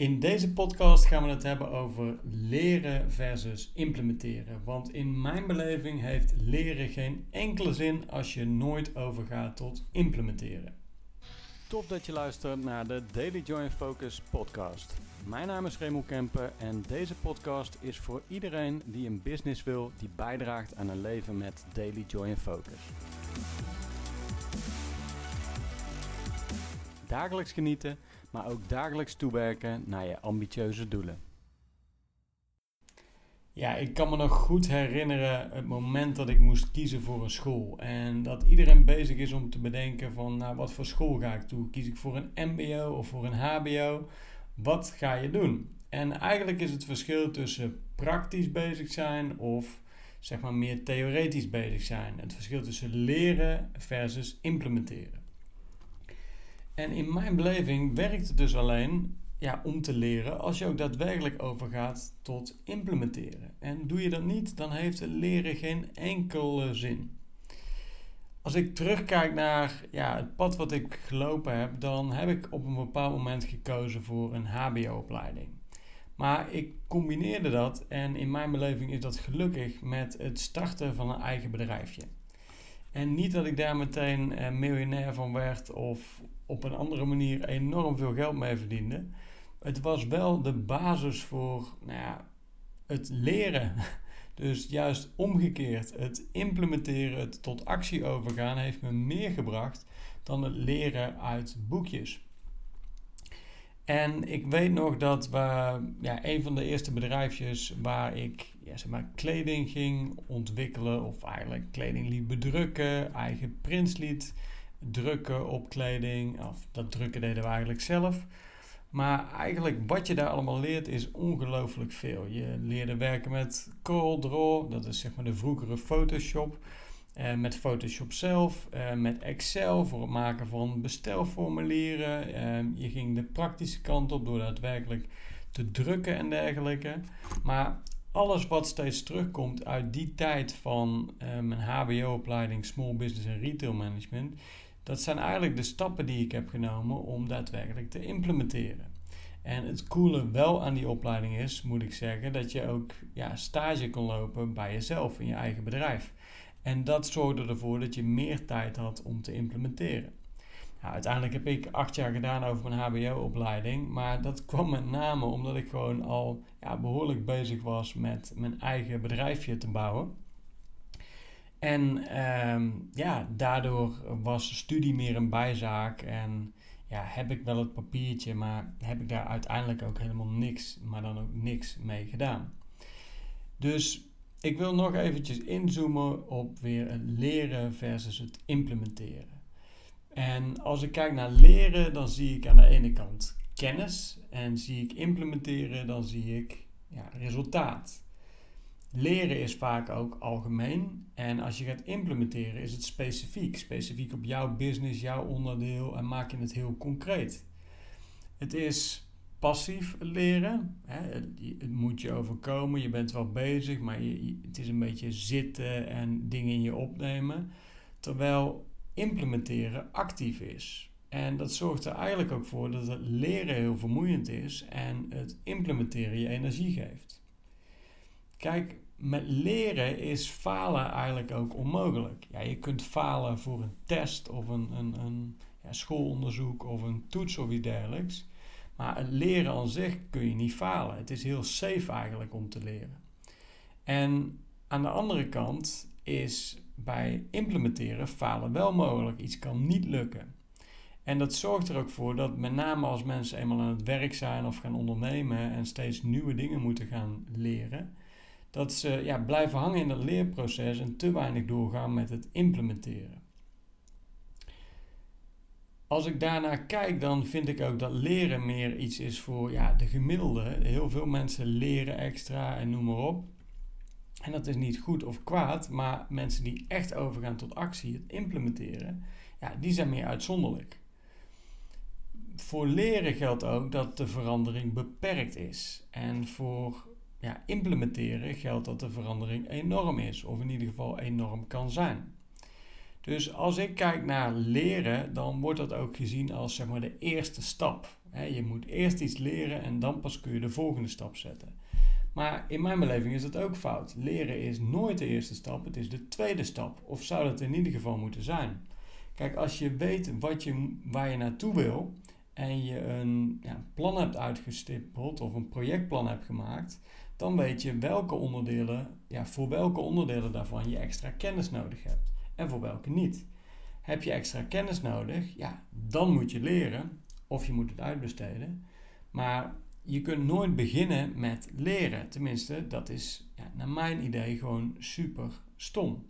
In deze podcast gaan we het hebben over leren versus implementeren. Want in mijn beleving heeft leren geen enkele zin als je nooit overgaat tot implementeren. Top dat je luistert naar de Daily Joy Focus podcast. Mijn naam is Remo Kemper en deze podcast is voor iedereen die een business wil die bijdraagt aan een leven met Daily Joy Focus. Dagelijks genieten maar ook dagelijks toewerken naar je ambitieuze doelen. Ja, ik kan me nog goed herinneren het moment dat ik moest kiezen voor een school. En dat iedereen bezig is om te bedenken van, nou, wat voor school ga ik toe? Kies ik voor een mbo of voor een hbo? Wat ga je doen? En eigenlijk is het verschil tussen praktisch bezig zijn of zeg maar meer theoretisch bezig zijn. Het verschil tussen leren versus implementeren. En in mijn beleving werkt het dus alleen ja, om te leren als je ook daadwerkelijk overgaat tot implementeren. En doe je dat niet, dan heeft leren geen enkele zin. Als ik terugkijk naar ja, het pad wat ik gelopen heb, dan heb ik op een bepaald moment gekozen voor een HBO-opleiding. Maar ik combineerde dat en in mijn beleving is dat gelukkig met het starten van een eigen bedrijfje. En niet dat ik daar meteen eh, miljonair van werd of op een andere manier enorm veel geld mee verdiende. Het was wel de basis voor nou ja, het leren. Dus juist omgekeerd, het implementeren, het tot actie overgaan, heeft me meer gebracht dan het leren uit boekjes. En ik weet nog dat we, ja, een van de eerste bedrijfjes waar ik zeg maar, kleding ging ontwikkelen, of eigenlijk kleding liet bedrukken, eigen prints liet drukken op kleding. Of dat drukken deden we eigenlijk zelf. Maar eigenlijk wat je daar allemaal leert is ongelooflijk veel. Je leerde werken met CorelDRAW, dat is zeg maar de vroegere Photoshop. Uh, met Photoshop zelf, uh, met Excel voor het maken van bestelformulieren. Uh, je ging de praktische kant op door daadwerkelijk te drukken en dergelijke. Maar alles wat steeds terugkomt uit die tijd van mijn HBO-opleiding Small Business en Retail Management, dat zijn eigenlijk de stappen die ik heb genomen om daadwerkelijk te implementeren. En het coole wel aan die opleiding is, moet ik zeggen, dat je ook ja, stage kon lopen bij jezelf in je eigen bedrijf. En dat zorgde ervoor dat je meer tijd had om te implementeren. Uiteindelijk heb ik acht jaar gedaan over mijn HBO-opleiding, maar dat kwam met name omdat ik gewoon al ja, behoorlijk bezig was met mijn eigen bedrijfje te bouwen. En ehm, ja, daardoor was studie meer een bijzaak en ja, heb ik wel het papiertje, maar heb ik daar uiteindelijk ook helemaal niks, maar dan ook niks mee gedaan. Dus ik wil nog eventjes inzoomen op weer het leren versus het implementeren. En als ik kijk naar leren, dan zie ik aan de ene kant kennis en zie ik implementeren, dan zie ik ja, resultaat. Leren is vaak ook algemeen en als je gaat implementeren is het specifiek. Specifiek op jouw business, jouw onderdeel en maak je het heel concreet. Het is passief leren. Het moet je overkomen, je bent wel bezig, maar het is een beetje zitten en dingen in je opnemen. Terwijl implementeren actief is. En dat zorgt er eigenlijk ook voor dat het leren heel vermoeiend is en het implementeren je energie geeft. Kijk, met leren is falen eigenlijk ook onmogelijk. Ja, je kunt falen voor een test of een, een, een ja, schoolonderzoek of een toets of iets dergelijks. Maar het leren aan zich kun je niet falen. Het is heel safe eigenlijk om te leren. En aan de andere kant is bij implementeren falen wel mogelijk. Iets kan niet lukken. En dat zorgt er ook voor dat met name als mensen eenmaal aan het werk zijn of gaan ondernemen en steeds nieuwe dingen moeten gaan leren, dat ze ja, blijven hangen in dat leerproces en te weinig doorgaan met het implementeren. Als ik daarnaar kijk, dan vind ik ook dat leren meer iets is voor ja, de gemiddelde. Heel veel mensen leren extra en noem maar op. En dat is niet goed of kwaad, maar mensen die echt overgaan tot actie, het implementeren, ja, die zijn meer uitzonderlijk. Voor leren geldt ook dat de verandering beperkt is. En voor ja, implementeren geldt dat de verandering enorm is, of in ieder geval enorm kan zijn. Dus als ik kijk naar leren, dan wordt dat ook gezien als zeg maar, de eerste stap. je moet eerst iets leren en dan pas kun je de volgende stap zetten. Maar in mijn beleving is dat ook fout. Leren is nooit de eerste stap, het is de tweede stap. Of zou dat in ieder geval moeten zijn? Kijk, als je weet wat je, waar je naartoe wil en je een ja, plan hebt uitgestippeld of een projectplan hebt gemaakt, dan weet je welke onderdelen, ja, voor welke onderdelen daarvan je extra kennis nodig hebt en voor welke niet. Heb je extra kennis nodig, ja, dan moet je leren of je moet het uitbesteden. Maar je kunt nooit beginnen met leren. Tenminste, dat is ja, naar mijn idee gewoon super stom.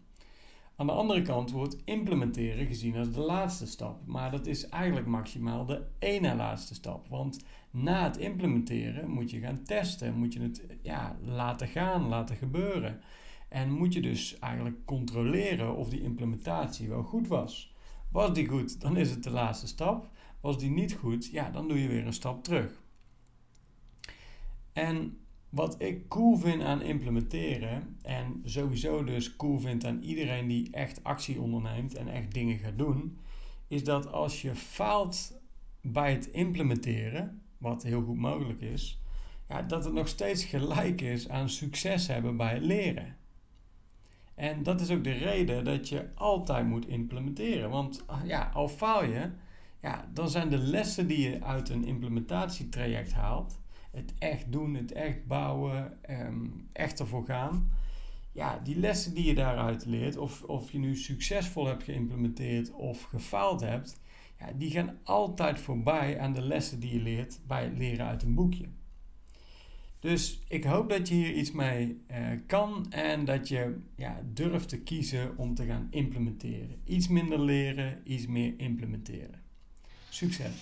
Aan de andere kant wordt implementeren gezien als de laatste stap. Maar dat is eigenlijk maximaal de ene laatste stap. Want na het implementeren moet je gaan testen. Moet je het ja, laten gaan, laten gebeuren. En moet je dus eigenlijk controleren of die implementatie wel goed was. Was die goed, dan is het de laatste stap. Was die niet goed, ja, dan doe je weer een stap terug. En wat ik cool vind aan implementeren, en sowieso dus cool vind aan iedereen die echt actie onderneemt en echt dingen gaat doen, is dat als je faalt bij het implementeren, wat heel goed mogelijk is, ja, dat het nog steeds gelijk is aan succes hebben bij het leren. En dat is ook de reden dat je altijd moet implementeren. Want ah, ja, al faal je, ja, dan zijn de lessen die je uit een implementatietraject haalt, het echt doen, het echt bouwen, um, echt ervoor gaan. Ja, die lessen die je daaruit leert, of, of je nu succesvol hebt geïmplementeerd of gefaald hebt, ja, die gaan altijd voorbij aan de lessen die je leert bij het leren uit een boekje. Dus ik hoop dat je hier iets mee uh, kan en dat je ja, durft te kiezen om te gaan implementeren. Iets minder leren, iets meer implementeren. Succes!